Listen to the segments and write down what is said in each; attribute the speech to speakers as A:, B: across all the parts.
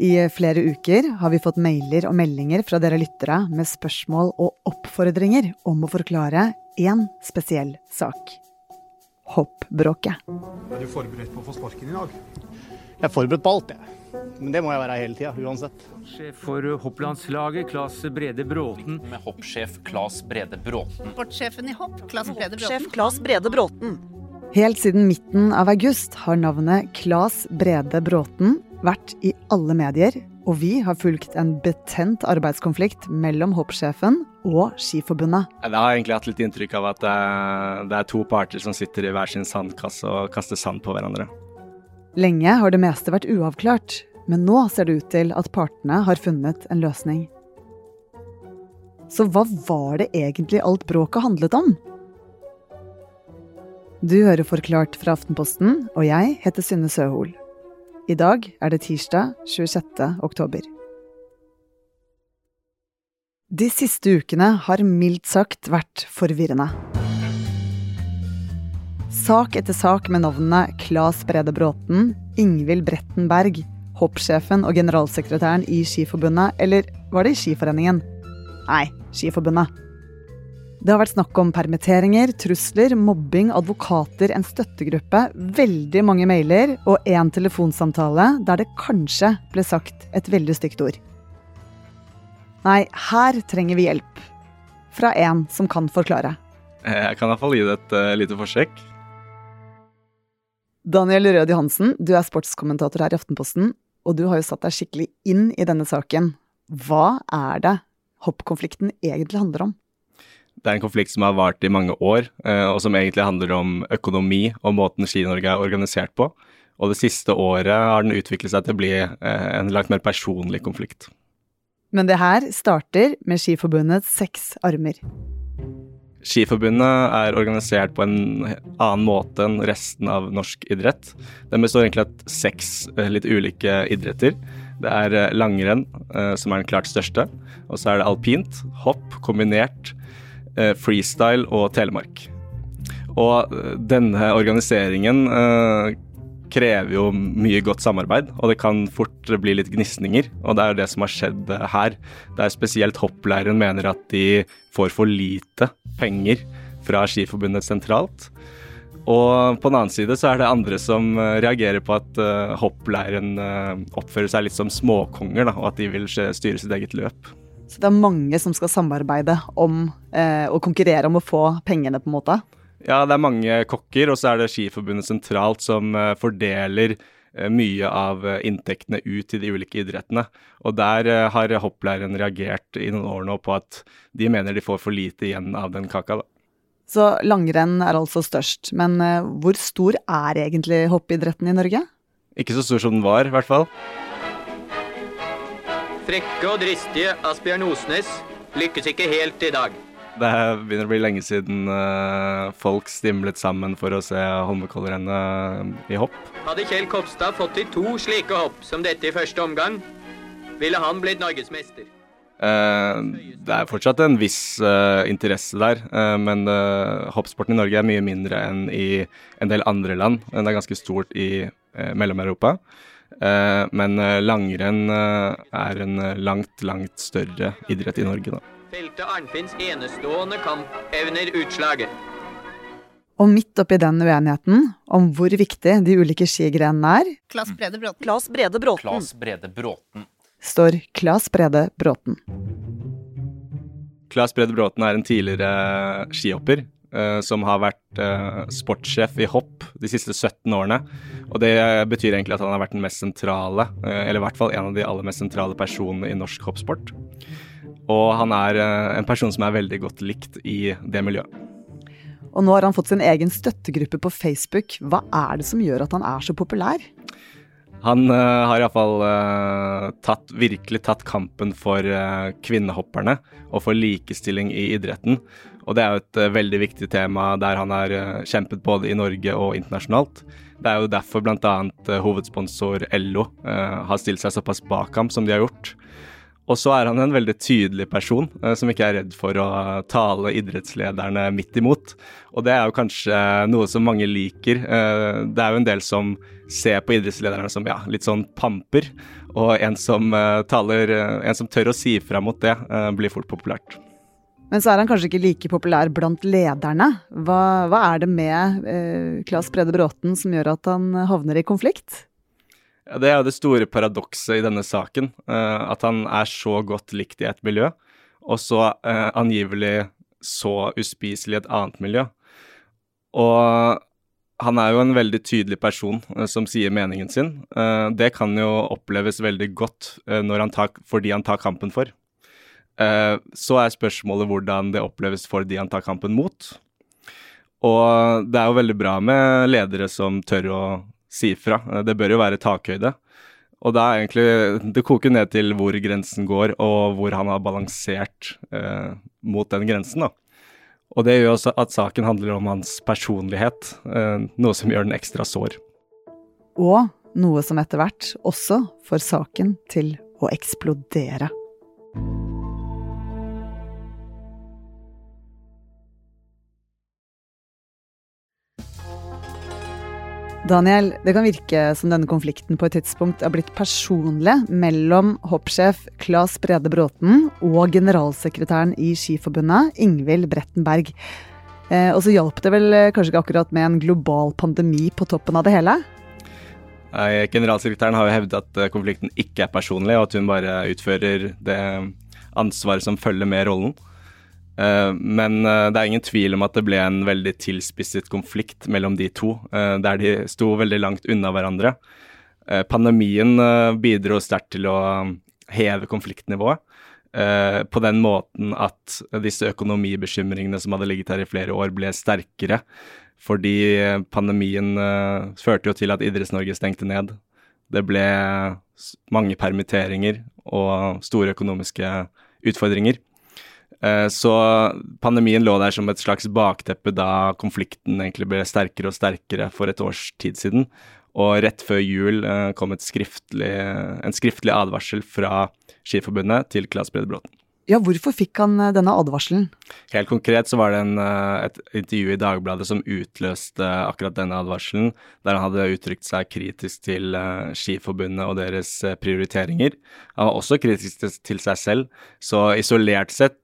A: I flere uker har vi fått mailer og meldinger fra dere lyttere med spørsmål og oppfordringer om å forklare én spesiell sak. Hoppbråket.
B: Er du forberedt på å få sparken i dag?
C: Jeg er forberedt på alt, jeg. Men det må jeg være hele tida, uansett.
D: Sjef for hopplandslaget, Claes Brede Bråten.
E: Med hoppsjef Claes Brede Bråten.
F: Sportssjefen i hopp, Claes Brede
G: Sjef
F: Bråten.
G: Claes Brede Bråten.
A: Helt siden midten av august har navnet Claes Brede Bråten vært i alle medier, og vi har fulgt en betent arbeidskonflikt mellom hoppsjefen og Skiforbundet.
H: Jeg har egentlig hatt litt inntrykk av at det er, det er to parter som sitter i hver sin sandkasse og kaster sand på hverandre.
A: Lenge har det meste vært uavklart, men nå ser det ut til at partene har funnet en løsning. Så hva var det egentlig alt bråket handlet om? Du hører Forklart fra Aftenposten, og jeg heter Synne Søhol. I dag er det tirsdag 26. oktober. De siste ukene har mildt sagt vært forvirrende. Sak etter sak med navnene Claes Brede Bråten, Ingvild Brettenberg, hoppsjefen og generalsekretæren i Skiforbundet, eller var det i Skiforeningen? Nei, Skiforbundet. Det har vært snakk om permitteringer, trusler, mobbing, advokater, en støttegruppe, veldig mange mailer og én telefonsamtale der det kanskje ble sagt et veldig stygt ord. Nei, her trenger vi hjelp. Fra en som kan forklare.
H: Jeg kan iallfall gi det et uh, lite forsøk.
A: Daniel Rød Johansen, du er sportskommentator her i Aftenposten, og du har jo satt deg skikkelig inn i denne saken. Hva er det hoppkonflikten egentlig handler om?
H: Det er en konflikt som har vart i mange år, eh, og som egentlig handler om økonomi og måten Ski-Norge er organisert på. Og det siste året har den utviklet seg til å bli eh, en langt mer personlig konflikt.
A: Men det her starter med Skiforbundets seks armer.
H: Skiforbundet er organisert på en annen måte enn resten av norsk idrett. Den består egentlig av seks eh, litt ulike idretter. Det er langrenn, som er den klart største. Og så er det alpint, hopp, kombinert, freestyle og telemark. Og eh, denne organiseringen eh, krever jo mye godt samarbeid, og det kan fort bli litt gnisninger. Og det er jo det som har skjedd eh, her. Det er spesielt hoppleiren mener at de får for lite penger fra Skiforbundet sentralt. Og på den annen side så er det andre som eh, reagerer på at hoppleiren oppfører seg litt som småkonger, da, og at de vil styre sitt eget løp.
A: Så det er mange som skal samarbeide om eh, å konkurrere om å få pengene, på en måte?
H: Ja, det er mange kokker, og så er det Skiforbundet sentralt som uh, fordeler mye av inntektene ut til de ulike idrettene. Og der har hopplæren reagert i noen år nå på at de mener de får for lite igjen av den kaka. da.
A: Så langrenn er altså størst. Men eh, hvor stor er egentlig hoppidretten i Norge?
H: Ikke så stor som den var, i hvert fall.
I: Frekke og dristige Asbjørn Osnes lykkes ikke helt i dag.
H: Det begynner å bli lenge siden uh, folk stimlet sammen for å se Holmenkollrennet i hopp.
I: Hadde Kjell Kopstad fått til to slike hopp som dette i første omgang, ville han blitt norgesmester.
H: Uh, det er fortsatt en viss uh, interesse der, uh, men hoppsporten i Norge er mye mindre enn i en del andre land. Den er ganske stort i Mellom-Europa. Men langrenn er en langt, langt større idrett i Norge, da.
I: Felte Arnfinns enestående kampevner utslaget.
A: Og midt oppi den uenigheten om hvor viktig de ulike skigrenene er,
F: Klas Brede Bråten.
G: Klas Brede Bråten.
E: Klas Brede Bråten.
A: står Klas Brede Bråten.
H: Klas Brede Bråten er en tidligere skihopper eh, som har vært eh, sportssjef i hopp de siste 17 årene. Og det betyr egentlig at han har vært den mest sentrale, eh, eller i hvert fall en av de aller mest sentrale personene i norsk hoppsport. Og han er eh, en person som er veldig godt likt i det miljøet.
A: Og nå har han fått sin egen støttegruppe på Facebook. Hva er det som gjør at han er så populær?
H: Han uh, har iallfall uh, tatt, virkelig tatt kampen for uh, kvinnehopperne og for likestilling i idretten. Og det er jo et uh, veldig viktig tema der han har kjempet både i Norge og internasjonalt. Det er jo derfor bl.a. Uh, hovedsponsor LO har stilt seg såpass bak ham som de har gjort. Og så er han en veldig tydelig person eh, som ikke er redd for å tale idrettslederne midt imot. Og det er jo kanskje noe som mange liker. Eh, det er jo en del som ser på idrettslederne som ja, litt sånn pamper. Og en som, uh, taler, uh, en som tør å si fra mot det, uh, blir fort populært.
A: Men så er han kanskje ikke like populær blant lederne. Hva, hva er det med eh, Claes Brede Bråten som gjør at han havner i konflikt?
H: Ja, det er jo det store paradokset i denne saken. at han er så godt likt i et miljø, og så angivelig så uspiselig i et annet miljø. Og han er jo en veldig tydelig person uh, som sier meningen sin. Uh, det kan jo oppleves veldig godt uh, han tar, for de han tar kampen for. så er spørsmålet hvordan det oppleves for de han tar kampen mot. Og det er jo veldig bra med ledere som tør å si fra. det bør jo være takhøyde. Og da er egentlig Det koker ned til hvor grensen går, og hvor han har balansert mot den grensen, da. Og det gjør også at saken handler om hans personlighet, eh, noe som gjør den ekstra sår.
A: Og noe som etter hvert også får saken til å eksplodere. Daniel, det kan virke som denne konflikten på et tidspunkt er blitt personlig mellom hoppsjef Claes Brede Bråten og generalsekretæren i Skiforbundet, Ingvild Brettenberg. Eh, og så hjalp det vel kanskje ikke akkurat med en global pandemi på toppen av det hele?
H: Nei, Generalsekretæren har jo hevdet at eh, konflikten ikke er personlig, og at hun bare utfører det ansvaret som følger med rollen. Eh, men eh, det er ingen tvil om at det ble en veldig tilspisset konflikt mellom de to, eh, der de sto veldig langt unna hverandre. Pandemien bidro sterkt til å heve konfliktnivået. På den måten at disse økonomibekymringene som hadde ligget her i flere år, ble sterkere. Fordi pandemien førte jo til at Idretts-Norge stengte ned. Det ble mange permitteringer og store økonomiske utfordringer. Eh, så pandemien lå der som et slags bakteppe da konflikten egentlig ble sterkere og sterkere for et års tid siden. Og rett før jul eh, kom skriftlig, en skriftlig advarsel fra Skiforbundet til Claes Brede Bråten.
A: Ja, hvorfor fikk han eh, denne advarselen?
H: Helt konkret så var det en, eh, et intervju i Dagbladet som utløste akkurat denne advarselen, der han hadde uttrykt seg kritisk til uh, Skiforbundet og deres prioriteringer. Han var også kritisk til, seg selv, så isolert sett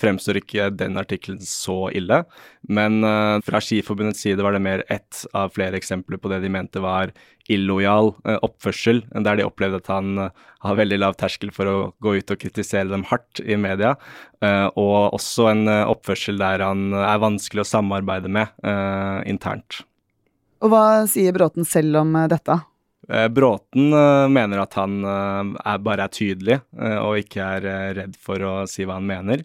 H: fremstår ikke den artikkelen så ille. Men fra Skiforbundets side var det mer ett av flere eksempler på det de mente var illojal eh, oppførsel, der de opplevde at han eh, har veldig lav terskel for å gå ut og kritisere dem hardt i media, eh, og også en oppførsel der han er vanskelig å samarbeide med internt.
A: Og hva sier Bråten selv om dette?
H: Bråten mener at han er bare er tydelig og ikke er redd for å si hva han mener.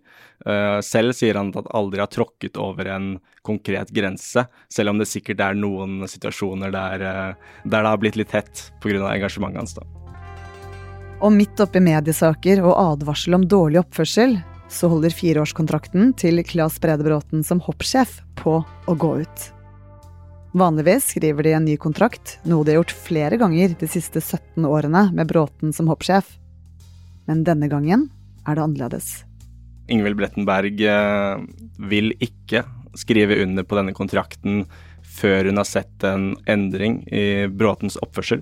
H: Selv sier han at han aldri har tråkket over en konkret grense, selv om det sikkert er noen situasjoner der, eh, der det har blitt litt hett pga. engasjementet hans. da.
A: Og midt oppi mediesaker og advarsel om dårlig oppførsel, så holder fireårskontrakten til Claes Brede Bråten som hoppsjef på å gå ut. Vanligvis skriver de en ny kontrakt, noe de har gjort flere ganger de siste 17 årene med Bråten som hoppsjef. Men denne gangen er det annerledes.
H: Ingvild Brettenberg eh, vil ikke skrive under på denne kontrakten før hun har sett en endring i Bråtens oppførsel.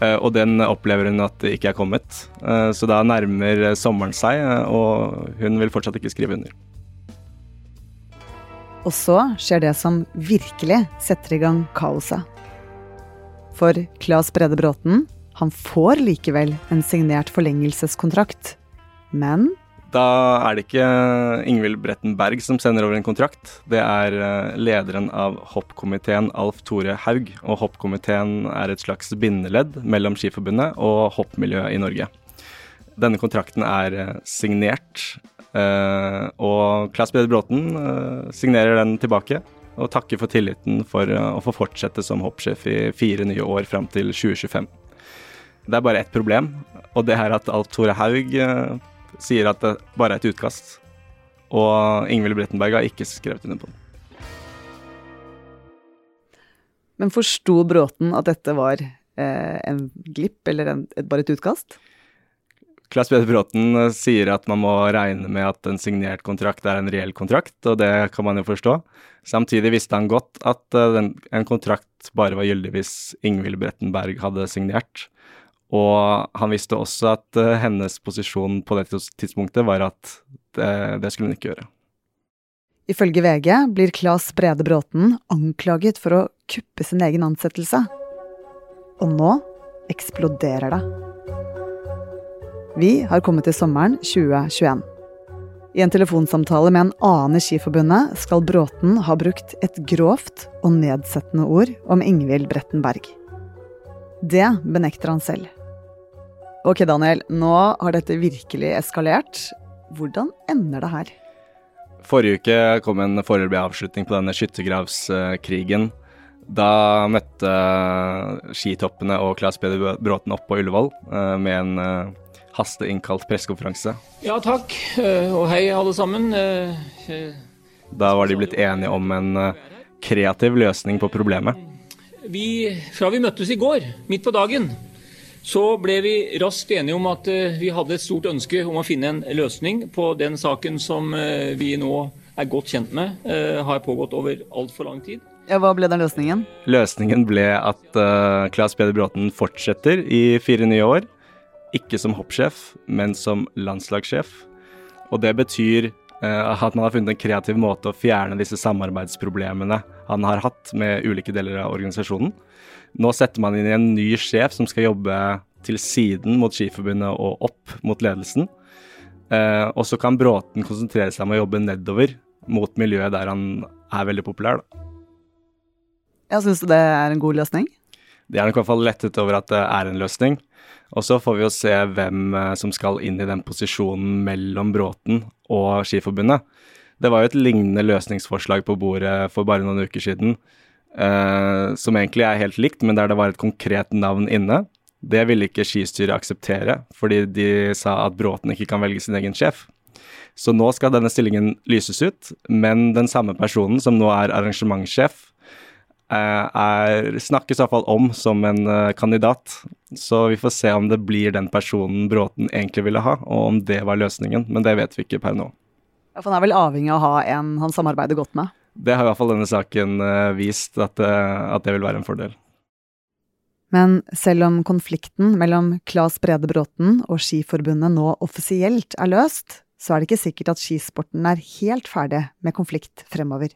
H: Eh, og den opplever hun at ikke er kommet. Eh, så da nærmer sommeren seg, eh, og hun vil fortsatt ikke skrive under.
A: Og så skjer det som virkelig setter i gang kaoset. For Claes Brede Bråten, han får likevel en signert forlengelseskontrakt. Men
H: da er det ikke Ingvild Brettenberg som sender over en kontrakt. Det er eh, lederen av hoppkomiteen, Alf Tore Haug. Og hoppkomiteen er et slags bindeledd mellom Skiforbundet og hoppmiljøet i Norge. Denne kontrakten er eh, signert, eh, og Claes Brede Bråten signerer den tilbake. Og takker for tilliten for å få fortsette som hoppsjef i fire nye år fram til 2025. Det er bare ett problem, og det er at Alf Tore Haug sier at det bare er et utkast. Og Ingvild Brettenberg har ikke skrevet under på den.
A: Men forsto Bråten at dette var eh, en glipp, eller en, et, bare et utkast?
H: Claes Peder Bråten eh, sier at man må regne med at en signert kontrakt er en reell kontrakt, og det kan man jo forstå. Samtidig visste han godt at uh, den, en kontrakt bare var gyldig hvis Ingvild Brettenberg hadde signert. Og han visste også at uh, hennes posisjon på det tidspunktet var at det, det skulle hun ikke gjøre.
A: Ifølge VG blir Claes Brede Bråten anklaget for å kuppe sin egen ansettelse. Og nå eksploderer det. Vi har kommet til sommeren 2021. I en telefonsamtale med en annen i Skiforbundet skal Bråten ha brukt et grovt og nedsettende ord om Ingvild Brettenberg. Det benekter han selv. Ok, Daniel, nå har dette virkelig eskalert. Hvordan ender det her?
H: Forrige uke kom en foreløpig avslutning på denne skyttergravskrigen. Da møtte skitoppene og Claes Peder Bråten opp på Ullevål eh, med en eh, hasteinnkalt pressekonferanse.
I: Ja takk, eh, og hei alle sammen. Eh,
H: eh, da var de blitt enige om en kreativ løsning på problemet.
I: Vi, fra vi møttes i går, midt på dagen, så ble vi raskt enige om at vi hadde et stort ønske om å finne en løsning på den saken som vi nå er godt kjent med, har pågått over altfor lang tid.
A: Ja, Hva ble den løsningen?
H: Løsningen ble at uh, Claes Peder Bråten fortsetter i fire nye år. Ikke som hoppsjef, men som landslagssjef. Og det betyr at man har funnet en kreativ måte å fjerne disse samarbeidsproblemene han har hatt med ulike deler av organisasjonen. Nå setter man inn en ny sjef som skal jobbe til siden mot Skiforbundet og opp mot ledelsen. Uh, og så kan Bråten konsentrere seg om å jobbe nedover mot miljøet der han er veldig populær. Da.
A: Ja, Syns det er en god løsning?
H: De er nok i hvert fall lettet over at det er en løsning. Og så får vi jo se hvem eh, som skal inn i den posisjonen mellom Bråten og Skiforbundet. Det var jo et lignende løsningsforslag på bordet for bare noen uker siden, eh, som egentlig er helt likt, men der det var et konkret navn inne. Det ville ikke skistyret akseptere, fordi de sa at Bråten ikke kan velge sin egen sjef. Så nå skal denne stillingen lyses ut, men den samme personen som nå er arrangementssjef, er, snakkes iallfall om som en uh, kandidat. Så vi får se om det blir den personen Bråten egentlig ville ha, og om det var løsningen. Men det vet vi ikke per nå.
A: Ja, for Han er vel avhengig av å ha en han samarbeider godt med?
H: Det har i hvert fall denne saken uh, vist, at, at, det vil være en fordel.
A: Men selv om konflikten mellom Claes Brede Bråten og Skiforbundet nå offisielt er løst, så er det ikke sikkert at skisporten er helt ferdig med konflikt fremover.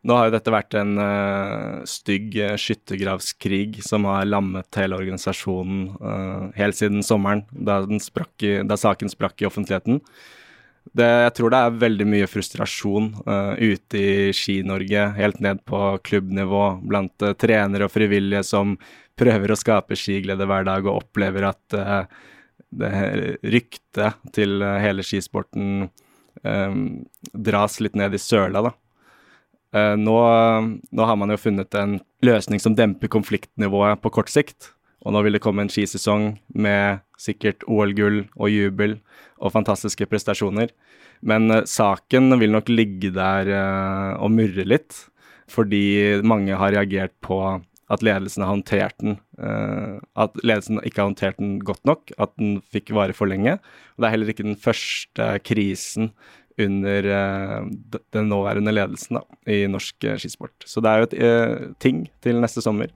H: Nå har jo dette vært en uh, stygg uh, skyttergravskrig som har lammet hele organisasjonen uh, helt siden sommeren, da, i, da, saken sprakk i offentligheten. Det, jeg tror det er veldig mye frustrasjon ute i Ski-Norge, helt ned på klubbnivå, blant trenere og frivillige som prøver å skape skiglede hver dag og opplever at det ryktet til hele skisporten dras litt ned i søla. da. Uh, nå, nå, har man jo funnet en løsning som demper konfliktnivået på kort sikt. Og nå vil det komme en skisesong med sikkert OL-gull og jubel og fantastiske prestasjoner. Men uh, saken vil nok ligge der uh, og murre litt, fordi mange har reagert på at ledelsen har håndtert den At ledelsen ikke har håndtert den godt nok, at den fikk vare for lenge. Og det er heller ikke den første krisen under uh, den nåværende ledelsen da, i norsk uh, skisport. Så det er jo et uh, ting til neste sommer,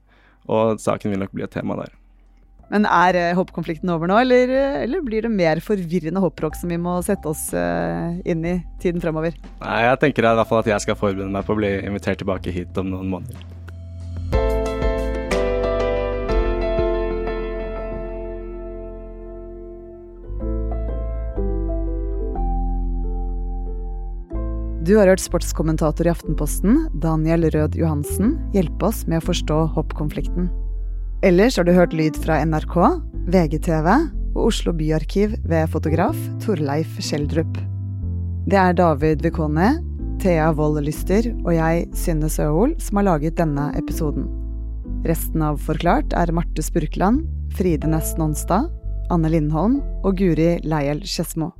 H: og saken vil nok bli et tema der.
A: Men er hoppkonflikten over nå, eller, eller, blir det mer forvirrende hoppråk som vi må sette oss inn i tiden fremover?
H: Nei, Jeg tenker i hvert fall at jeg skal forberede meg på å bli invitert tilbake hit om noen måneder.
A: Du har hørt sportskommentator i Aftenposten, Daniel Rød Johansen, hjelpe oss med å forstå hoppkonflikten. Ellers har du hørt lyd fra NRK, VGTV og Oslo Byarkiv ved fotograf Torleif Skjeldrup. Det er David Wekone, Thea Wold Lyster og jeg, Synne Søhol, som har laget denne episoden. Resten av Forklart er Marte Spurkland, Fride Næss Nonstad, Anne Lindholm og Guri Leiel Skedsmo.